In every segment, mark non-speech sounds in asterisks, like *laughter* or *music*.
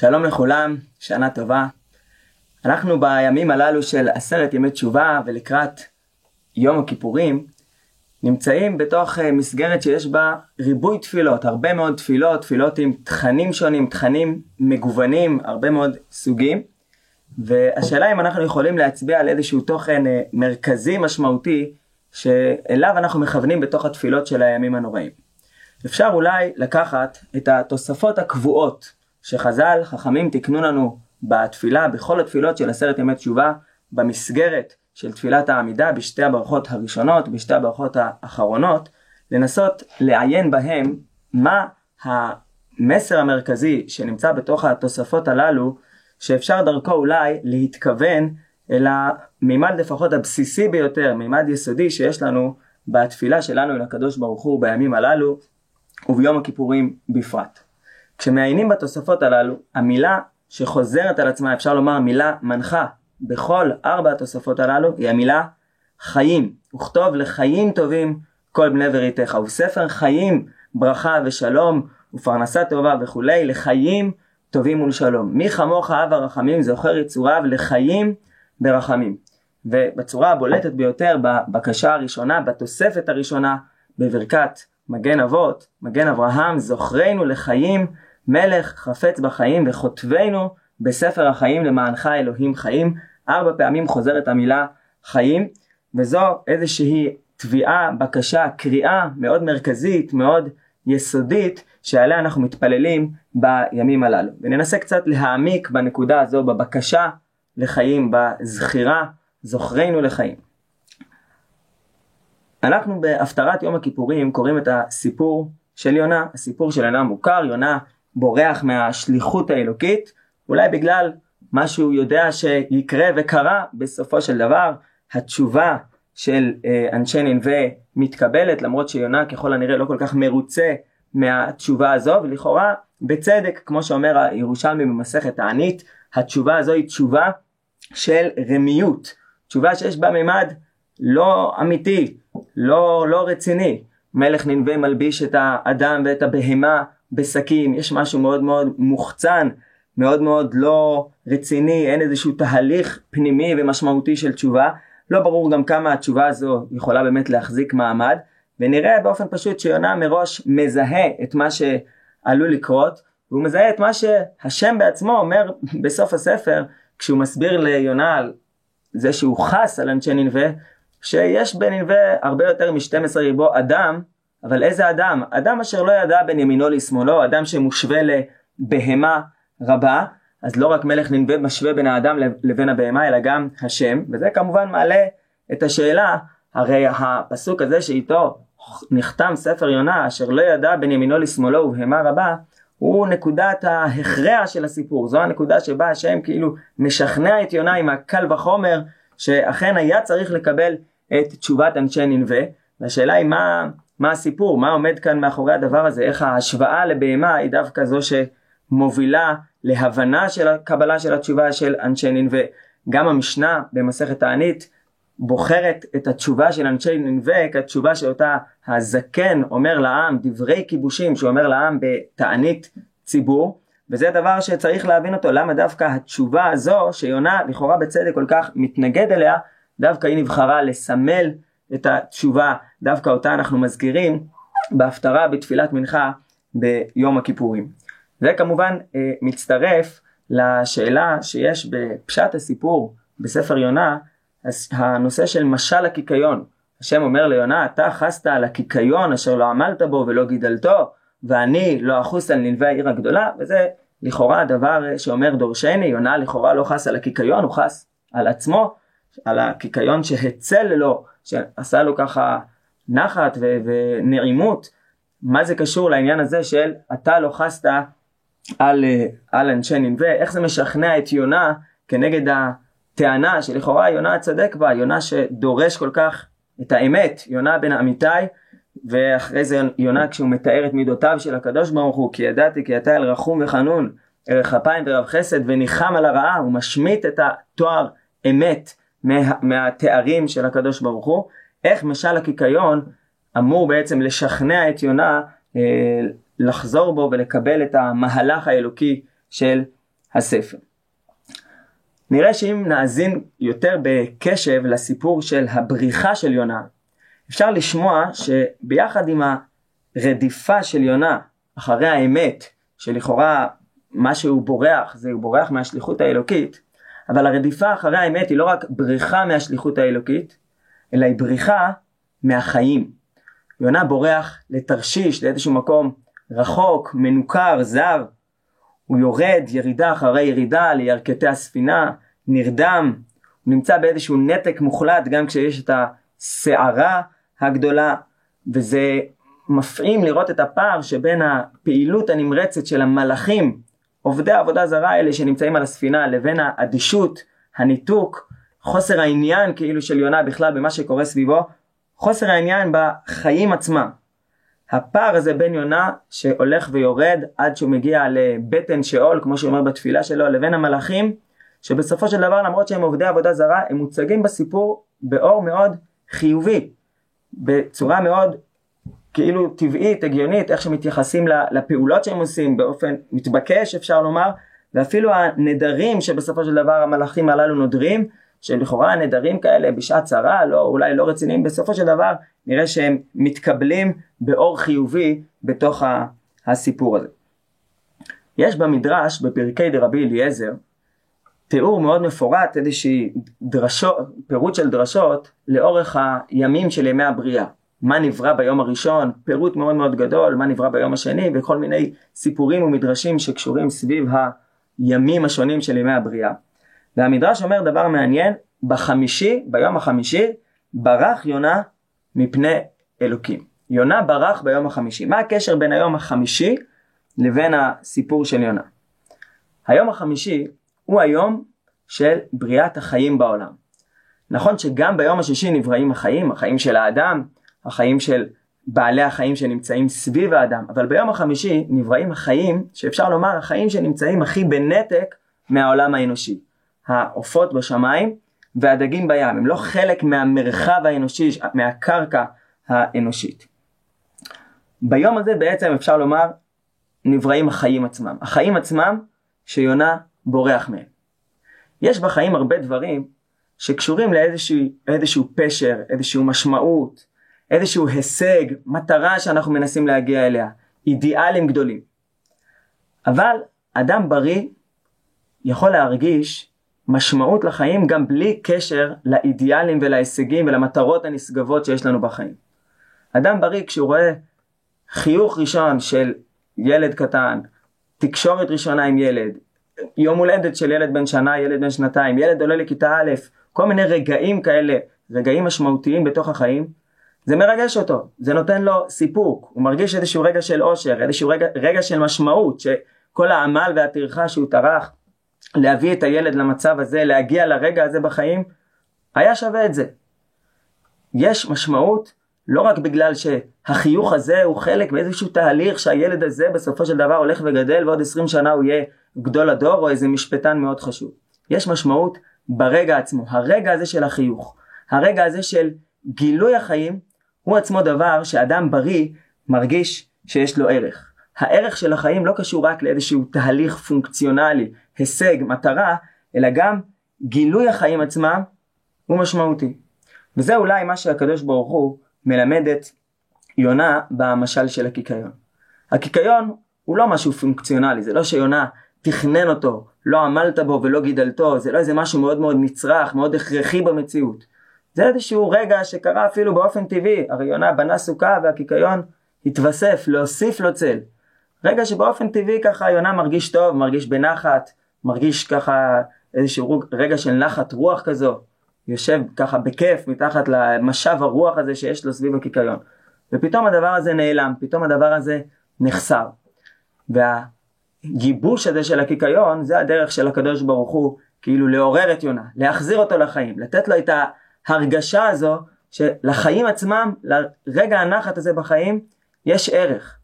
שלום לכולם, שנה טובה. אנחנו בימים הללו של עשרת ימי תשובה ולקראת יום הכיפורים נמצאים בתוך אה, מסגרת שיש בה ריבוי תפילות, הרבה מאוד תפילות, תפילות עם תכנים שונים, תכנים מגוונים, הרבה מאוד סוגים. והשאלה אם אנחנו יכולים להצביע על איזשהו תוכן אה, מרכזי משמעותי שאליו אנחנו מכוונים בתוך התפילות של הימים הנוראים. אפשר אולי לקחת את התוספות הקבועות שחז"ל, חכמים תיקנו לנו בתפילה, בכל התפילות של עשרת ימי תשובה, במסגרת של תפילת העמידה, בשתי הברכות הראשונות, בשתי הברכות האחרונות, לנסות לעיין בהם מה המסר המרכזי שנמצא בתוך התוספות הללו, שאפשר דרכו אולי להתכוון אל המימד לפחות הבסיסי ביותר, מימד יסודי שיש לנו בתפילה שלנו אל הקדוש ברוך הוא בימים הללו וביום הכיפורים בפרט. כשמעיינים בתוספות הללו, המילה שחוזרת על עצמה, אפשר לומר מילה מנחה בכל ארבע התוספות הללו, היא המילה חיים. וכתוב לחיים טובים כל בני וריתך. ובספר חיים ברכה ושלום ופרנסה טובה וכולי, לחיים טובים ולשלום. מי כמוך אב הרחמים זוכר יצוריו לחיים ברחמים. ובצורה הבולטת ביותר בבקשה הראשונה, בתוספת הראשונה, בברכת מגן אבות, מגן אברהם, זוכרנו לחיים מלך חפץ בחיים וכותבנו בספר החיים למענך אלוהים חיים. ארבע פעמים חוזרת המילה חיים, וזו איזושהי תביעה, בקשה, קריאה מאוד מרכזית, מאוד יסודית, שעליה אנחנו מתפללים בימים הללו. וננסה קצת להעמיק בנקודה הזו, בבקשה לחיים, בזכירה, זוכרנו לחיים. אנחנו בהפטרת יום הכיפורים קוראים את הסיפור של יונה, הסיפור של יונה מוכר, יונה בורח מהשליחות האלוקית, אולי בגלל מה שהוא יודע שיקרה וקרה בסופו של דבר, התשובה של אה, אנשי ננבה מתקבלת, למרות שיונה ככל הנראה לא כל כך מרוצה מהתשובה הזו, ולכאורה בצדק, כמו שאומר הירושלמי במסכת הענית, התשובה הזו היא תשובה של רמיות, תשובה שיש בה מימד לא אמיתי, לא, לא רציני. מלך ננבה מלביש את האדם ואת הבהמה בשקים, יש משהו מאוד מאוד מוחצן, מאוד מאוד לא רציני, אין איזשהו תהליך פנימי ומשמעותי של תשובה. לא ברור גם כמה התשובה הזו יכולה באמת להחזיק מעמד, ונראה באופן פשוט שיונה מראש מזהה את מה שעלול לקרות, והוא מזהה את מה שהשם בעצמו אומר *laughs* בסוף הספר, כשהוא מסביר ליונה על זה שהוא חס על אנשי ננבה, שיש בננבה הרבה יותר מ-12 ריבו אדם, אבל איזה אדם? אדם אשר לא ידע בין ימינו לשמאלו, אדם שמושווה לבהמה רבה, אז לא רק מלך ננבה משווה בין האדם לבין הבהמה, אלא גם השם, וזה כמובן מעלה את השאלה, הרי הפסוק הזה שאיתו נחתם ספר יונה, אשר לא ידע בין ימינו לשמאלו ובהמה רבה, הוא נקודת ההכרע של הסיפור, זו הנקודה שבה השם כאילו משכנע את יונה עם הקל וחומר, שאכן היה צריך לקבל את תשובת אנשי ננבה, והשאלה היא מה, מה הסיפור, מה עומד כאן מאחורי הדבר הזה, איך ההשוואה לבהמה היא דווקא זו שמובילה להבנה של הקבלה של התשובה של אנשי ננבה. גם המשנה במסכת תענית בוחרת את התשובה של אנשי ננבה כתשובה שאותה הזקן אומר לעם, דברי כיבושים שאומר לעם בתענית ציבור, וזה דבר שצריך להבין אותו, למה דווקא התשובה הזו שיונה לכאורה בצדק כל כך מתנגד אליה, דווקא היא נבחרה לסמל את התשובה, דווקא אותה אנחנו מזכירים בהפטרה בתפילת מנחה ביום הכיפורים. זה כמובן אה, מצטרף לשאלה שיש בפשט הסיפור בספר יונה, הנושא של משל הקיקיון. השם אומר ליונה, אתה חסת על הקיקיון אשר לא עמלת בו ולא גידלתו, ואני לא אחוס על נלווה העיר הגדולה, וזה לכאורה דבר שאומר דורשני, יונה לכאורה לא חס על הקיקיון, הוא חס על עצמו, על הקיקיון שהצל לו, שעשה לו ככה נחת ו- ונעימות, מה זה קשור לעניין הזה של אתה לא חסת על, על אנשי ננבה, איך זה משכנע את יונה כנגד הטענה שלכאורה יונה צדק בה, יונה שדורש כל כך את האמת, יונה בן אמיתי, ואחרי זה יונה כשהוא מתאר את מידותיו של הקדוש ברוך הוא, כי ידעתי כי אתה אל רחום וחנון, ערך אפיים ורב חסד וניחם על הרעה, הוא משמיט את התואר אמת מה, מהתארים של הקדוש ברוך הוא, איך משל הקיקיון אמור בעצם לשכנע את יונה אה, לחזור בו ולקבל את המהלך האלוקי של הספר. נראה שאם נאזין יותר בקשב לסיפור של הבריחה של יונה, אפשר לשמוע שביחד עם הרדיפה של יונה אחרי האמת, שלכאורה מה שהוא בורח זה הוא בורח מהשליחות האלוקית, אבל הרדיפה אחרי האמת היא לא רק בריחה מהשליחות האלוקית, אלא היא בריחה מהחיים. יונה בורח לתרשיש, לאיזשהו מקום רחוק, מנוכר, זר. הוא יורד ירידה אחרי ירידה לירכתי הספינה, נרדם, הוא נמצא באיזשהו נתק מוחלט גם כשיש את הסערה הגדולה, וזה מפעים לראות את הפער שבין הפעילות הנמרצת של המלאכים, עובדי עבודה זרה האלה שנמצאים על הספינה, לבין האדישות, הניתוק, חוסר העניין כאילו של יונה בכלל במה שקורה סביבו, חוסר העניין בחיים עצמם. הפער הזה בין יונה שהולך ויורד עד שהוא מגיע לבטן שאול כמו שהוא אומר בתפילה שלו לבין המלאכים שבסופו של דבר למרות שהם עובדי עבודה זרה הם מוצגים בסיפור באור מאוד חיובי בצורה מאוד כאילו טבעית הגיונית איך שמתייחסים לפעולות שהם עושים באופן מתבקש אפשר לומר ואפילו הנדרים שבסופו של דבר המלאכים הללו נודרים שלכאורה נדרים כאלה בשעת צרה, לא, אולי לא רציניים, בסופו של דבר נראה שהם מתקבלים באור חיובי בתוך הסיפור הזה. יש במדרש, בפרקי דרבי אליעזר, תיאור מאוד מפורט, איזושהי דרשות, פירוט של דרשות לאורך הימים של ימי הבריאה. מה נברא ביום הראשון, פירוט מאוד מאוד גדול, מה נברא ביום השני, וכל מיני סיפורים ומדרשים שקשורים סביב הימים השונים של ימי הבריאה. והמדרש אומר דבר מעניין, בחמישי, ביום החמישי, ברח יונה מפני אלוקים. יונה ברח ביום החמישי. מה הקשר בין היום החמישי לבין הסיפור של יונה? היום החמישי הוא היום של בריאת החיים בעולם. נכון שגם ביום השישי נבראים החיים, החיים של האדם, החיים של בעלי החיים שנמצאים סביב האדם, אבל ביום החמישי נבראים החיים, שאפשר לומר החיים שנמצאים הכי בנתק מהעולם האנושי. העופות בשמיים והדגים בים, הם לא חלק מהמרחב האנושי, מהקרקע האנושית. ביום הזה בעצם אפשר לומר נבראים החיים עצמם, החיים עצמם שיונה בורח מהם. יש בחיים הרבה דברים שקשורים לאיזשהו פשר, איזושהי משמעות, איזשהו הישג, מטרה שאנחנו מנסים להגיע אליה, אידיאלים גדולים. אבל אדם בריא יכול להרגיש משמעות לחיים גם בלי קשר לאידיאלים ולהישגים ולמטרות הנשגבות שיש לנו בחיים. אדם בריא כשהוא רואה חיוך ראשון של ילד קטן, תקשורת ראשונה עם ילד, יום הולדת של ילד בן שנה, ילד בן שנתיים, ילד עולה לכיתה א', כל מיני רגעים כאלה, רגעים משמעותיים בתוך החיים, זה מרגש אותו, זה נותן לו סיפוק, הוא מרגיש איזשהו רגע של אושר, איזשהו רגע, רגע של משמעות, שכל העמל והטרחה שהוא טרח להביא את הילד למצב הזה, להגיע לרגע הזה בחיים, היה שווה את זה. יש משמעות לא רק בגלל שהחיוך הזה הוא חלק מאיזשהו תהליך שהילד הזה בסופו של דבר הולך וגדל ועוד 20 שנה הוא יהיה גדול הדור או איזה משפטן מאוד חשוב. יש משמעות ברגע עצמו, הרגע הזה של החיוך, הרגע הזה של גילוי החיים הוא עצמו דבר שאדם בריא מרגיש שיש לו ערך. הערך של החיים לא קשור רק לאיזשהו תהליך פונקציונלי, הישג, מטרה, אלא גם גילוי החיים עצמם הוא משמעותי. וזה אולי מה שהקדוש ברוך הוא מלמד את יונה במשל של הקיקיון. הקיקיון הוא לא משהו פונקציונלי, זה לא שיונה תכנן אותו, לא עמלת בו ולא גידלתו, זה לא איזה משהו מאוד מאוד נצרך, מאוד הכרחי במציאות. זה איזשהו רגע שקרה אפילו באופן טבעי, הרי יונה בנה סוכה והקיקיון התווסף, להוסיף לו צל. רגע שבאופן טבעי ככה יונה מרגיש טוב, מרגיש בנחת, מרגיש ככה איזשהו רגע של נחת רוח כזו, יושב ככה בכיף מתחת למשב הרוח הזה שיש לו סביב הקיקיון. ופתאום הדבר הזה נעלם, פתאום הדבר הזה נחסר. והגיבוש הזה של הקיקיון זה הדרך של הקדוש ברוך הוא כאילו לעורר את יונה, להחזיר אותו לחיים, לתת לו את ההרגשה הזו שלחיים עצמם, לרגע הנחת הזה בחיים, יש ערך.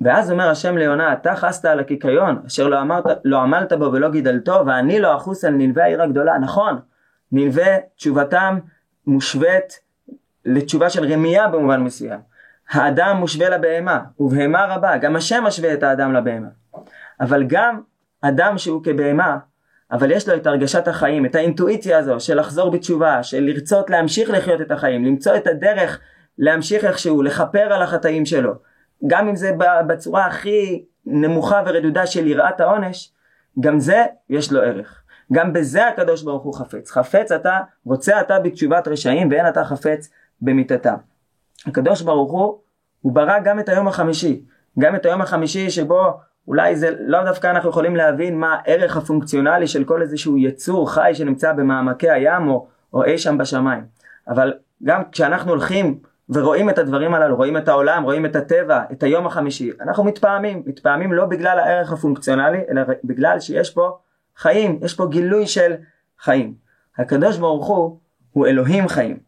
ואז אומר השם ליונה, אתה חסת על הקיקיון, אשר לא, אמרת, לא עמלת בו ולא גידלתו, ואני לא אחוס על נלווה העיר הגדולה. נכון, נלווה תשובתם מושווית לתשובה של רמייה במובן מסוים. האדם מושווה לבהמה, ובהמה רבה, גם השם משווה את האדם לבהמה. אבל גם אדם שהוא כבהמה, אבל יש לו את הרגשת החיים, את האינטואיציה הזו של לחזור בתשובה, של לרצות להמשיך לחיות את החיים, למצוא את הדרך להמשיך איכשהו, לכפר על החטאים שלו, גם אם זה בצורה הכי נמוכה ורדודה של יראת העונש, גם זה יש לו ערך. גם בזה הקדוש ברוך הוא חפץ. חפץ אתה, רוצה אתה בתשובת רשעים ואין אתה חפץ במיתתה. הקדוש ברוך הוא, הוא ברא גם את היום החמישי. גם את היום החמישי שבו אולי זה לא דווקא אנחנו יכולים להבין מה הערך הפונקציונלי של כל איזשהו יצור חי שנמצא במעמקי הים או, או אי שם בשמיים. אבל גם כשאנחנו הולכים ורואים את הדברים הללו, רואים את העולם, רואים את הטבע, את היום החמישי, אנחנו מתפעמים, מתפעמים לא בגלל הערך הפונקציונלי, אלא בגלל שיש פה חיים, יש פה גילוי של חיים. הקדוש ברוך הוא הוא אלוהים חיים,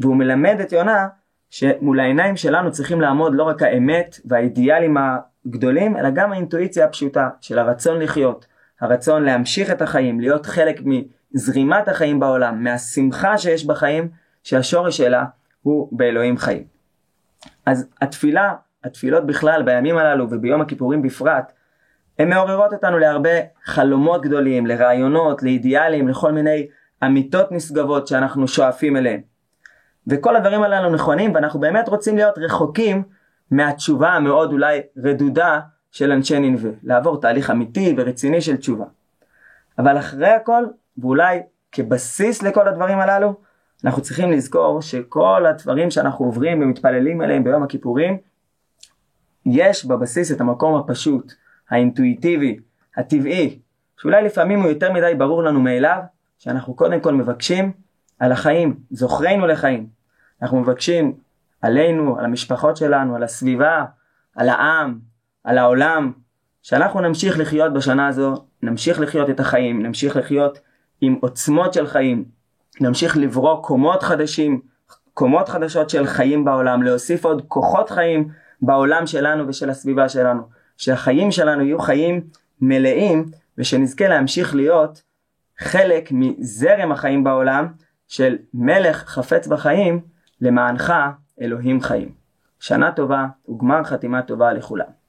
והוא מלמד את יונה שמול העיניים שלנו צריכים לעמוד לא רק האמת והאידיאלים הגדולים, אלא גם האינטואיציה הפשוטה של הרצון לחיות, הרצון להמשיך את החיים, להיות חלק מזרימת החיים בעולם, מהשמחה שיש בחיים, שהשורש שלה הוא באלוהים חיים. אז התפילה, התפילות בכלל בימים הללו וביום הכיפורים בפרט, הן מעוררות אותנו להרבה חלומות גדולים, לרעיונות, לאידיאלים, לכל מיני אמיתות נשגבות שאנחנו שואפים אליהן. וכל הדברים הללו נכונים ואנחנו באמת רוצים להיות רחוקים מהתשובה המאוד אולי רדודה של אנשי ננבה, לעבור תהליך אמיתי ורציני של תשובה. אבל אחרי הכל, ואולי כבסיס לכל הדברים הללו, אנחנו צריכים לזכור שכל הדברים שאנחנו עוברים ומתפללים עליהם ביום הכיפורים, יש בבסיס את המקום הפשוט, האינטואיטיבי, הטבעי, שאולי לפעמים הוא יותר מדי ברור לנו מאליו, שאנחנו קודם כל מבקשים על החיים, זוכרנו לחיים. אנחנו מבקשים עלינו, על המשפחות שלנו, על הסביבה, על העם, על העולם, שאנחנו נמשיך לחיות בשנה הזו, נמשיך לחיות את החיים, נמשיך לחיות עם עוצמות של חיים, נמשיך לברוא קומות חדשים, קומות חדשות של חיים בעולם, להוסיף עוד כוחות חיים בעולם שלנו ושל הסביבה שלנו, שהחיים שלנו יהיו חיים מלאים ושנזכה להמשיך להיות חלק מזרם החיים בעולם של מלך חפץ בחיים למענך אלוהים חיים. שנה טובה וגמר חתימה טובה לכולם.